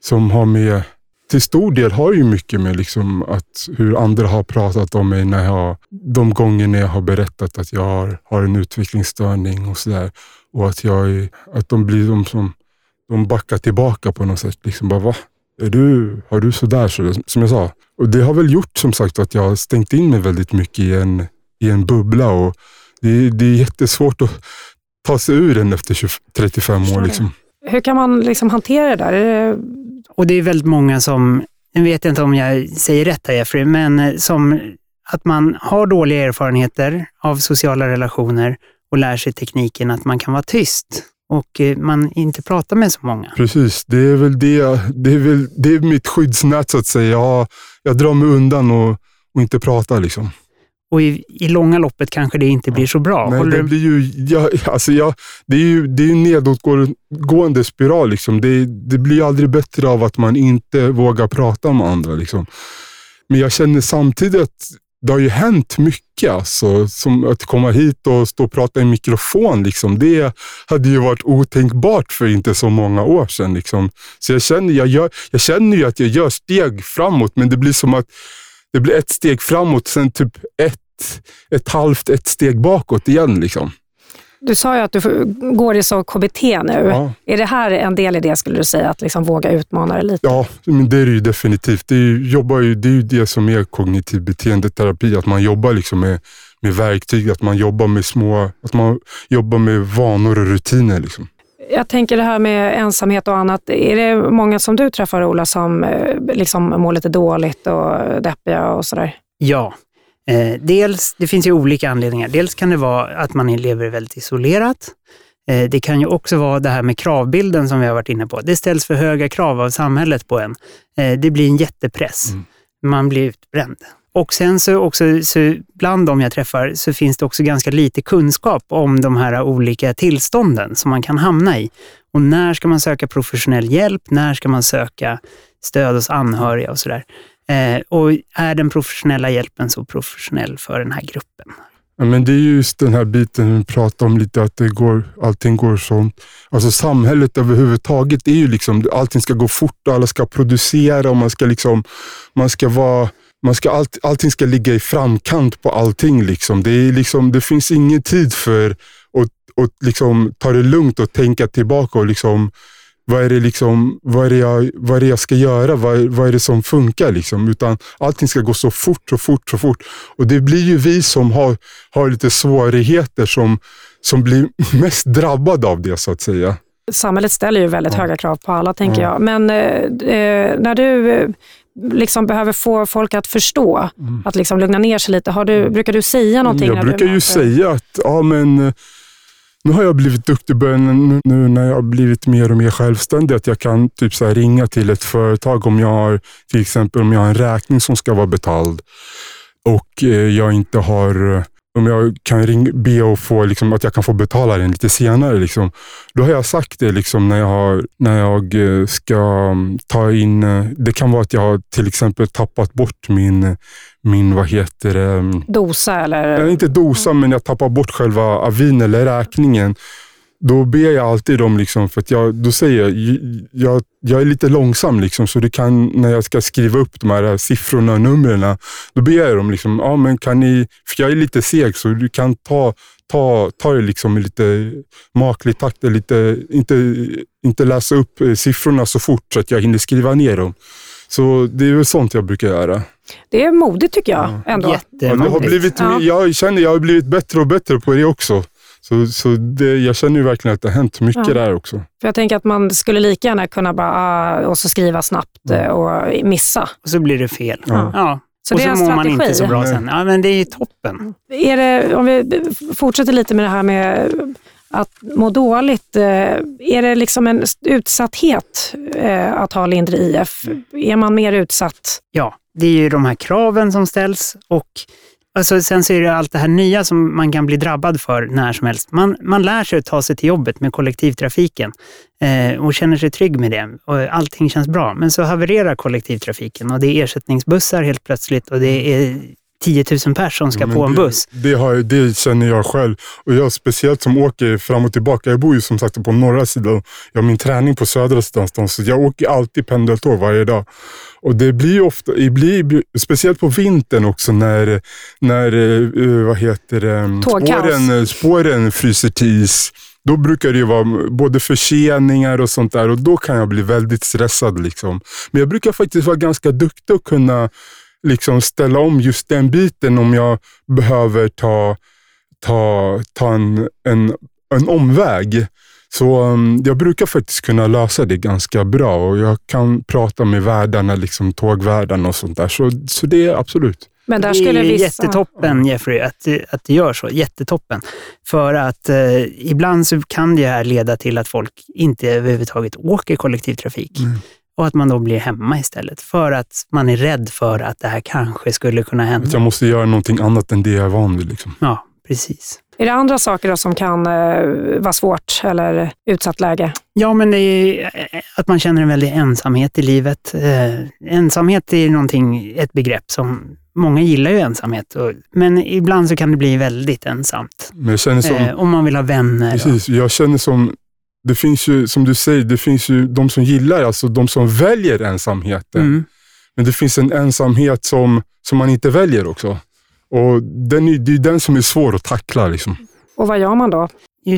Som har med, till stor del har ju mycket med liksom att hur andra har pratat om mig när jag, de gånger när jag har berättat att jag har, har en utvecklingsstörning och sådär. Och att, jag är, att de blir de som de backar tillbaka på något sätt. Liksom bara, va? Är du, har du sådär? Så, som jag sa. Och det har väl gjort som sagt att jag har stängt in mig väldigt mycket i en, i en bubbla. Och det, det är jättesvårt att ta sig ur den efter 20, 35 Förstår år. Liksom. Hur kan man liksom hantera det där? Och det är väldigt många som, nu vet jag inte om jag säger rätt här Jeffrey, men eh, som att man har dåliga erfarenheter av sociala relationer och lär sig tekniken att man kan vara tyst och eh, man inte pratar med så många. Precis, det är väl det, det är väl det är mitt skyddsnät så att säga. Jag, jag drar mig undan och, och inte pratar. Liksom. Och i, i långa loppet kanske det inte blir så bra. Nej, Håller det blir ju, jag, alltså jag, det är ju det är en nedåtgående spiral. Liksom. Det, det blir aldrig bättre av att man inte vågar prata med andra. Liksom. Men jag känner samtidigt att det har ju hänt mycket. Alltså, som att komma hit och stå och prata i mikrofon. Liksom, det hade ju varit otänkbart för inte så många år sedan. Liksom. Så jag känner, jag, gör, jag känner ju att jag gör steg framåt, men det blir som att det blir ett steg framåt, sen typ ett, ett halvt, ett steg bakåt igen. Liksom du sa ju att du går i så KBT nu. Ja. Är det här en del i det skulle du säga, att liksom våga utmana det lite? Ja, men det är det ju definitivt. Det är ju, jobbar ju, det är ju det som är kognitiv beteendeterapi, att man jobbar liksom med, med verktyg, att man jobbar med små, att man jobbar med vanor och rutiner. Liksom. Jag tänker det här med ensamhet och annat. Är det många som du träffar Ola som eh, liksom mår lite dåligt och deppiga och sådär? Ja. Eh, dels, det finns ju olika anledningar. Dels kan det vara att man lever väldigt isolerat. Eh, det kan ju också vara det här med kravbilden som vi har varit inne på. Det ställs för höga krav av samhället på en. Eh, det blir en jättepress. Mm. Man blir utbränd. Och sen så också, så bland de jag träffar så finns det också ganska lite kunskap om de här olika tillstånden som man kan hamna i. Och när ska man söka professionell hjälp? När ska man söka stöd hos anhöriga och sådär? Eh, och är den professionella hjälpen så professionell för den här gruppen? Ja, men det är just den här biten vi pratar om lite, att det går, allting går sånt. Alltså samhället överhuvudtaget är ju liksom, allting ska gå fort och alla ska producera och man ska liksom, man ska vara man ska allt, allting ska ligga i framkant på allting. Liksom. Det, är liksom, det finns ingen tid för att, att liksom ta det lugnt och tänka tillbaka och liksom, vad är det, liksom, vad är det, jag, vad är jag ska göra? Vad, vad är det som funkar? Liksom? Utan allting ska gå så fort, så fort, så fort. Och det blir ju vi som har, har lite svårigheter som, som blir mest drabbade av det så att säga. Samhället ställer ju väldigt ja. höga krav på alla, tänker ja. jag. Men eh, eh när du eh, liksom behöver få folk att förstå, mm. att liksom lugna ner sig lite, har du, brukar du säga någonting? Jag brukar ju säga att ja, men, nu har jag blivit duktig nu, nu när jag har blivit mer och mer självständig, att jag kan typ så ringa till ett företag om jag har till exempel om jag har en räkning som ska vara betald och eh, jag inte har eh, om jag kan ring, be och få, liksom, att jag kan få betala den lite senare. Liksom. Då har jag sagt det liksom, när, jag har, när jag eh, ska mm, ta in... Eh, det kan vara att jag har till exempel tappat bort min, min vad heter det? Mm, dosa eller? inte dosa, men jag tappar bort själva avin eller räkningen. Då ber jag alltid dem, liksom, för att jag, då säger jag, jag, jag är lite långsam, liksom, så du kan, när jag ska skriva upp de här siffrorna och numren, då ber jag dem, liksom, ja, men kan ni, för jag är lite seg, så du kan ta, ta, ta det liksom i lite maklig takt, lite, inte, inte läsa upp eh, siffrorna så fort så att jag hinner skriva ner dem. Så det är väl sånt jag brukar göra. Det är modigt tycker jag. Ändå. Ja, det har blivit, ja. Jag känner jag har blivit bättre och bättre på det också. Så, så det, jag känner ju verkligen att det har hänt mycket ja. där också. För Jag tänker att man skulle lika gärna kunna bara ah, och så skriva snabbt mm. och missa. Och så blir det fel. Ja. ja. Så och så mår man inte så bra sen. Ja, men det är ju toppen. Är det, om vi fortsätter lite med det här med att må dåligt. Eh, är det liksom en utsatthet eh, att ha lindrig IF? Är man mer utsatt? Ja, det är ju de här kraven som ställs och Alltså, sen så är det allt det här nya som man kan bli drabbad för när som helst. Man, man lär sig att ta sig till jobbet med kollektivtrafiken eh, och känner sig trygg med det. Och allting känns bra. Men så havererar kollektivtrafiken och det är ersättningsbussar helt plötsligt och det är 10 000 personer som ska ja, på en det, buss. Det, har, det känner jag själv. Och jag speciellt som åker fram och tillbaka. Jag bor ju som sagt på norra sidan. Jag har min träning på södra sidan. Så jag åker alltid pendeltåg varje dag. Och det blir ofta, det blir, speciellt på vintern också när, när uh, vad heter det, spåren, spåren fryser till is. Då brukar det vara både förseningar och sånt där och då kan jag bli väldigt stressad. Liksom. Men jag brukar faktiskt vara ganska duktig och kunna liksom ställa om just den biten om jag behöver ta, ta, ta en, en, en omväg. Så um, jag brukar faktiskt kunna lösa det ganska bra och jag kan prata med värdarna, liksom tågvärdarna och sånt där. Så, så det är absolut. Men där skulle det är vissa... jättetoppen Jeffrey, att, att det gör så. Jättetoppen. För att eh, ibland så kan det här leda till att folk inte överhuvudtaget åker kollektivtrafik. Mm. Och att man då blir hemma istället. För att man är rädd för att det här kanske skulle kunna hända. Att jag måste göra någonting annat än det jag är van vid. Liksom. Ja, precis. Är det andra saker som kan eh, vara svårt eller utsatt läge? Ja, men det är eh, att man känner en väldig ensamhet i livet. Eh, ensamhet är någonting, ett begrepp som Många gillar ju ensamhet, och, men ibland så kan det bli väldigt ensamt. Men jag känner som, eh, om man vill ha vänner. Precis, och. jag känner som, det finns ju, som du säger, det finns ju de som gillar, alltså de som väljer ensamheten. Mm. Men det finns en ensamhet som, som man inte väljer också. Och den är, det är den som är svår att tackla. Liksom. Och vad gör man då?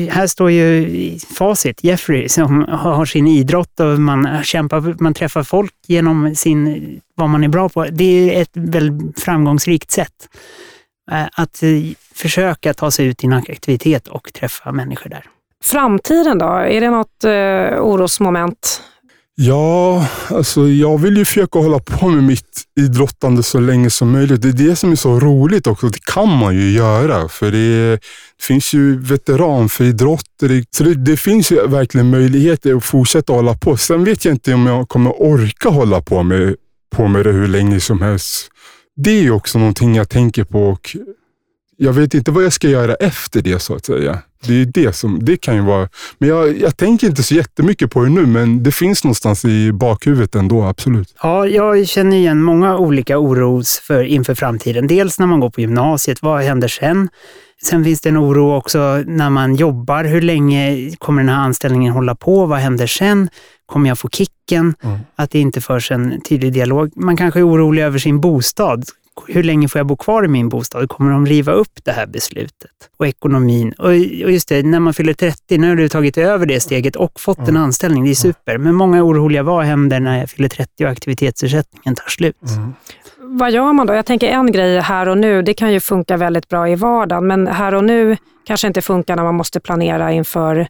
Här står ju facit, Jeffrey, som har sin idrott och man kämpar, man träffar folk genom sin, vad man är bra på. Det är ett väldigt framgångsrikt sätt eh, att eh, försöka ta sig ut i en aktivitet och träffa människor där. Framtiden då? Är det något eh, orosmoment Ja, alltså jag vill ju försöka hålla på med mitt idrottande så länge som möjligt. Det är det som är så roligt också. Det kan man ju göra, för det, det finns ju veteranfridrotter. Så det, det, finns ju verkligen möjligheter att fortsätta hålla på. Sen vet jag inte om jag kommer orka hålla på med, på med det hur länge som helst. Det är ju också någonting jag tänker på och jag vet inte vad jag ska göra efter det så att säga. Det är det som, det kan ju vara, men jag, jag tänker inte så jättemycket på det nu, men det finns någonstans i bakhuvudet ändå, absolut. Ja, jag känner igen många olika oros för, inför framtiden. Dels när man går på gymnasiet, vad händer sen? Sen finns det en oro också när man jobbar. Hur länge kommer den här anställningen hålla på? Vad händer sen? Kommer jag få kicken? Mm. Att det inte förs en tydlig dialog. Man kanske är orolig över sin bostad hur länge får jag bo kvar i min bostad? Kommer de riva upp det här beslutet? Och ekonomin. Och just det, när man fyller 30, nu har du tagit över det steget och fått en anställning. Det är super. Men många är oroliga, vad händer när jag fyller 30 och aktivitetsersättningen tar slut? Mm. Vad gör man då? Jag tänker en grej här och nu, det kan ju funka väldigt bra i vardagen, men här och nu kanske inte funkar när man måste planera inför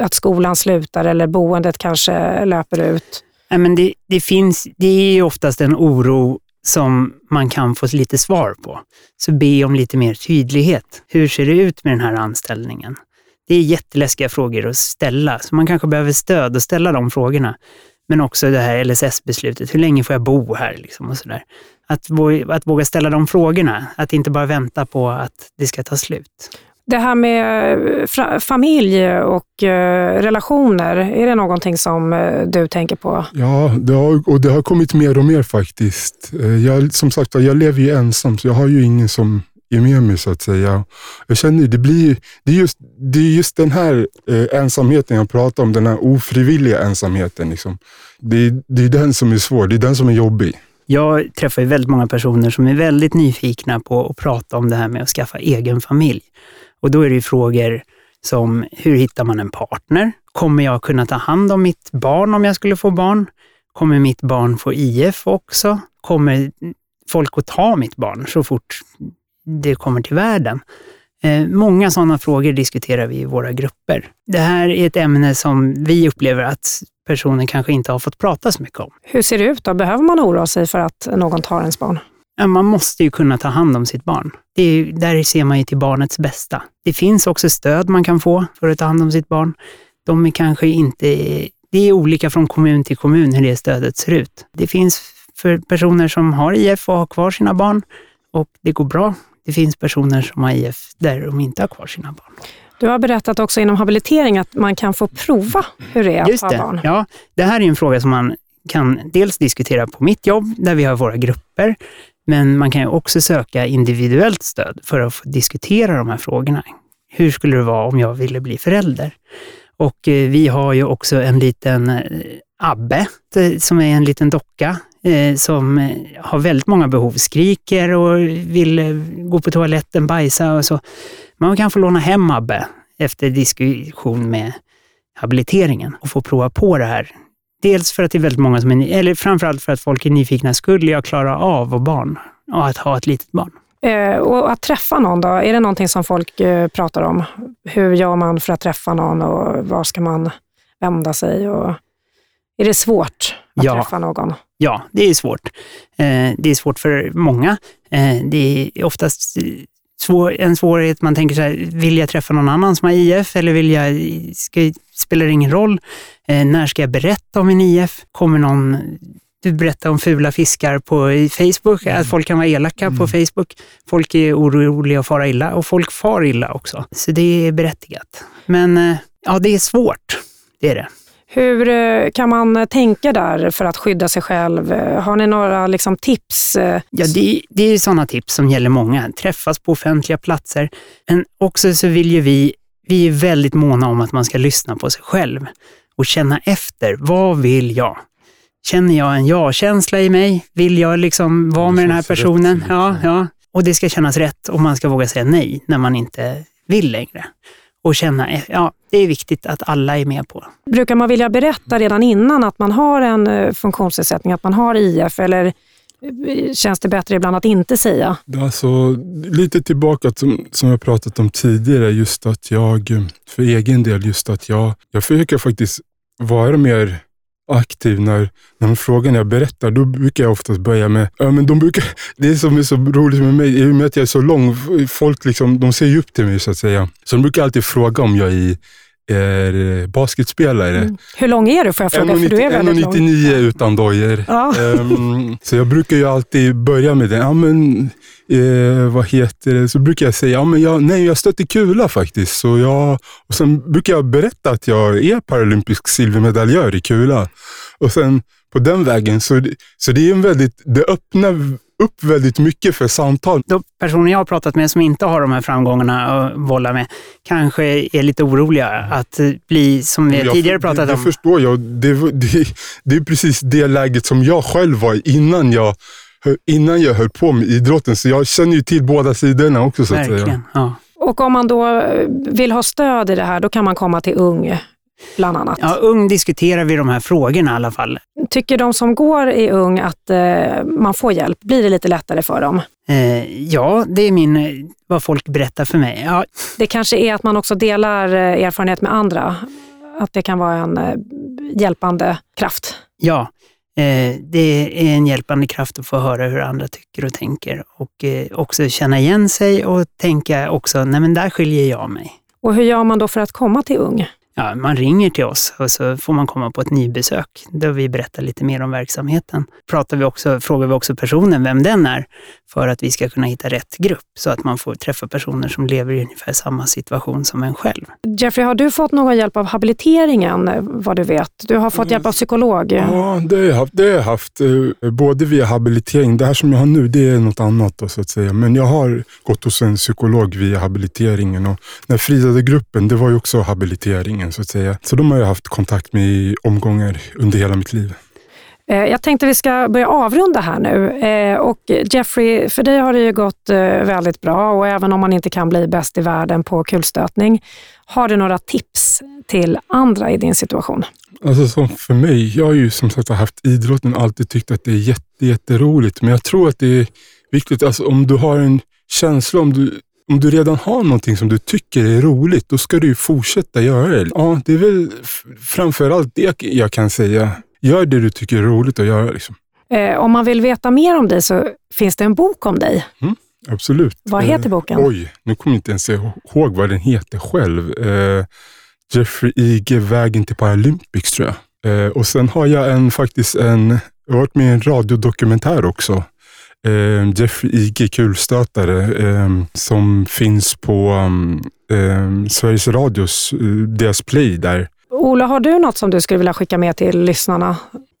att skolan slutar eller boendet kanske löper ut. Nej, men det, det, finns, det är ju oftast en oro som man kan få lite svar på. Så be om lite mer tydlighet. Hur ser det ut med den här anställningen? Det är jätteläskiga frågor att ställa, så man kanske behöver stöd att ställa de frågorna. Men också det här LSS-beslutet, hur länge får jag bo här? Liksom och så där. Att, att våga ställa de frågorna, att inte bara vänta på att det ska ta slut. Det här med eh, familj och eh, relationer, är det någonting som eh, du tänker på? Ja, det har, och det har kommit mer och mer faktiskt. Jag, som sagt jag lever ju ensam, så jag har ju ingen som är med mig så att säga. Jag känner det blir, det är just, det är just den här ensamheten jag pratar om, den här ofrivilliga ensamheten. Liksom. Det, det är den som är svår, det är den som är jobbig. Jag träffar ju väldigt många personer som är väldigt nyfikna på att prata om det här med att skaffa egen familj. Och då är det frågor som, hur hittar man en partner? Kommer jag kunna ta hand om mitt barn om jag skulle få barn? Kommer mitt barn få IF också? Kommer folk att ta mitt barn så fort det kommer till världen? Eh, många sådana frågor diskuterar vi i våra grupper. Det här är ett ämne som vi upplever att personen kanske inte har fått prata så mycket om. Hur ser det ut då? Behöver man oroa sig för att någon tar ens barn? Man måste ju kunna ta hand om sitt barn. Det är, där ser man ju till barnets bästa. Det finns också stöd man kan få för att ta hand om sitt barn. De är kanske inte... Det är olika från kommun till kommun hur det stödet ser ut. Det finns för personer som har IF och har kvar sina barn och det går bra. Det finns personer som har IF där de inte har kvar sina barn. Du har berättat också inom habilitering att man kan få prova hur det är Just att ha barn. Ja, det här är en fråga som man kan dels diskutera på mitt jobb, där vi har våra grupper, men man kan ju också söka individuellt stöd för att diskutera de här frågorna. Hur skulle det vara om jag ville bli förälder? Och eh, vi har ju också en liten eh, Abbe, eh, som är en liten docka som har väldigt många behov, skriker och vill gå på toaletten, bajsa och så. Man kan få låna hem Abbe efter diskussion med habiliteringen och få prova på det här Dels för att det är väldigt många som är, eller framförallt för att folk är nyfikna. Skulle jag klara av att barn och att ha ett litet barn? Eh, och att träffa någon då? Är det någonting som folk eh, pratar om? Hur gör man för att träffa någon och var ska man vända sig? Och är det svårt att ja. träffa någon? Ja, det är svårt. Eh, det är svårt för många. Eh, det är oftast svår, en svårighet. Man tänker så här, vill jag träffa någon annan som har IF eller vill jag, ska, spelar ingen roll? Eh, när ska jag berätta om min IF? Kommer någon du berättar om fula fiskar på Facebook, mm. att folk kan vara elaka mm. på Facebook. Folk är oroliga att fara illa och folk far illa också. Så det är berättigat. Men eh, ja, det är svårt. Det är det. Hur eh, kan man tänka där för att skydda sig själv? Har ni några liksom, tips? Ja, det, det är sådana tips som gäller många. Träffas på offentliga platser. Men också så vill ju vi, vi är väldigt måna om att man ska lyssna på sig själv och känna efter. Vad vill jag? Känner jag en ja-känsla i mig? Vill jag liksom vara med den här personen? Ja, ja. Och det ska kännas rätt och man ska våga säga nej när man inte vill längre. Och känna, ja, det är viktigt att alla är med på. Brukar man vilja berätta redan innan att man har en eh, funktionsnedsättning, att man har IF, eller känns det bättre ibland att inte säga? Alltså, lite tillbaka som, som jag pratat om tidigare, just att jag för egen del, just att jag, jag försöker faktiskt vara mer aktiv när, när de frågar när jag berättar. Då brukar jag oftast börja med, ja men de brukar, det som är så roligt med mig, i och med att jag är så lång, folk liksom, de ser ju upp till mig så att säga. Så de brukar alltid fråga om jag är i är basketspelare. Mm. Hur lång är du får jag fråga? 1,99 utan dojor. Ja. Um, så jag brukar ju alltid börja med det. Ja, men, eh, vad heter det? Så brukar jag säga, ja, men jag, nej jag stötte kula faktiskt. Så jag, och sen brukar jag berätta att jag är paralympisk silvermedaljör i kula. Och sen på den vägen, så, så det är en väldigt, det öppnar upp väldigt mycket för samtal. De personer jag har pratat med som inte har de här framgångarna att bolla med kanske är lite oroliga att bli, som vi jag, tidigare pratat det, om. Det förstår jag. Det, det, det är precis det läget som jag själv var innan jag innan jag höll på med idrotten. Så jag känner ju till båda sidorna också. Så Verkligen, att säga. Ja. Och om man då vill ha stöd i det här, då kan man komma till Ung bland annat. Ja, Ung diskuterar vi de här frågorna i alla fall. Tycker de som går i Ung att eh, man får hjälp? Blir det lite lättare för dem? Eh, ja, det är min, vad folk berättar för mig. Ja. Det kanske är att man också delar eh, erfarenhet med andra. Att det kan vara en eh, hjälpande kraft. Ja, eh, det är en hjälpande kraft att få höra hur andra tycker och tänker och eh, också känna igen sig och tänka också, nej men där skiljer jag mig. Och hur gör man då för att komma till Ung? Ja, man ringer till oss och så får man komma på ett nybesök där vi berättar lite mer om verksamheten. Pratar vi också, frågar vi också personen vem den är för att vi ska kunna hitta rätt grupp så att man får träffa personer som lever i ungefär samma situation som en själv. Jeffrey, har du fått någon hjälp av habiliteringen vad du vet? Du har fått hjälp av psykolog? Ja, det har jag haft. Det har jag haft eh, både via habilitering, det här som jag har nu det är något annat då, så att säga. Men jag har gått hos en psykolog via habiliteringen och den fridade gruppen, det var ju också habiliteringen så att säga. Så de har jag haft kontakt med i omgångar under hela mitt liv. Eh, jag tänkte vi ska börja avrunda här nu. Eh, och Jeffrey, för dig har det ju gått eh, väldigt bra och även om man inte kan bli bäst i världen på kulstötning, har du några tips till andra i din situation? Alltså som för mig, jag har ju som sagt haft idrotten och alltid tyckt att det är jätte, jätteroligt. Men jag tror att det är viktigt, alltså om du har en känsla, om du, om du redan har någonting som du tycker är roligt, då ska du ju fortsätta göra det. Ja, det är väl framförallt det jag kan säga gör det du tycker är roligt att göra. Liksom. Eh, om man vill veta mer om dig så finns det en bok om dig. Mm, absolut. Vad heter boken? Eh, oj, nu kommer jag inte ens ihåg vad den heter själv. Eh, Jeffrey Ige, Vägen till Paralympics tror jag. Eh, och sen har jag en, faktiskt en, jag har varit med i en radiodokumentär också. Eh, Jeffrey Ige, kulstötare, eh, som finns på um, Sveriges Radios, deras play där. Ola, har du något som du skulle vilja skicka med till lyssnarna?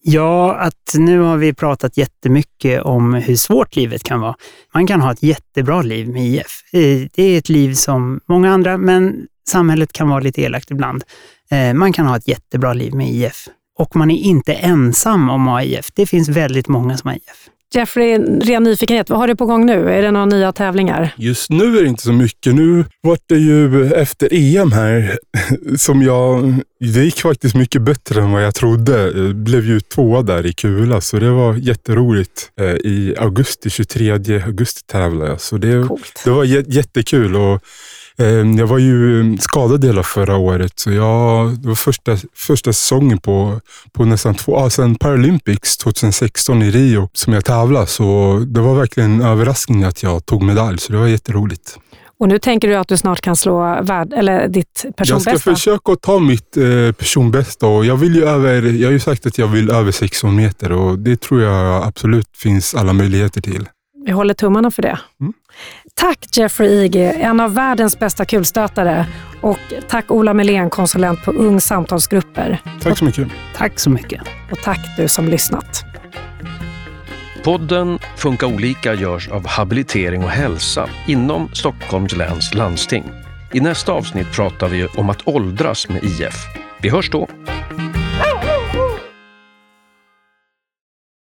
Ja, att nu har vi pratat jättemycket om hur svårt livet kan vara. Man kan ha ett jättebra liv med IF. Eh, det är ett liv som många andra, men samhället kan vara lite elakt ibland. Eh, man kan ha ett jättebra liv med IF. Och man är inte ensam om att ha IF. Det finns väldigt många som har IF. Jeffrey, ren nyfikenhet, vad har du på gång nu? Är det några nya tävlingar? Just nu är det inte så mycket. Nu var det ju efter EM här som jag... Det gick faktiskt mycket bättre än vad jag trodde. Jag blev ju tvåa där i kula, så det var jätteroligt. Eh, I augusti, 23 augusti tävlade jag, så det, det var jättekul. Och jag var ju skadad hela förra året, så jag, det var första, första säsongen på, på nästan två, ja, sen Paralympics 2016 i Rio som jag tävlade. Så det var verkligen en överraskning att jag tog medalj, så det var jätteroligt. Och nu tänker du att du snart kan slå värld, eller ditt personbästa? Jag ska försöka att ta mitt eh, personbästa och jag vill ju över, jag har ju sagt att jag vill över 16 meter och det tror jag absolut finns alla möjligheter till. Vi håller tummarna för det. Mm. Tack Jeffrey Ige, en av världens bästa kulstötare. Och tack Ola Melén, konsulent på Ung Samtalsgrupper. Tack så mycket. Tack så mycket. Och tack du som lyssnat. Podden Funka olika görs av Habilitering och hälsa inom Stockholms läns landsting. I nästa avsnitt pratar vi om att åldras med IF. Vi hörs då!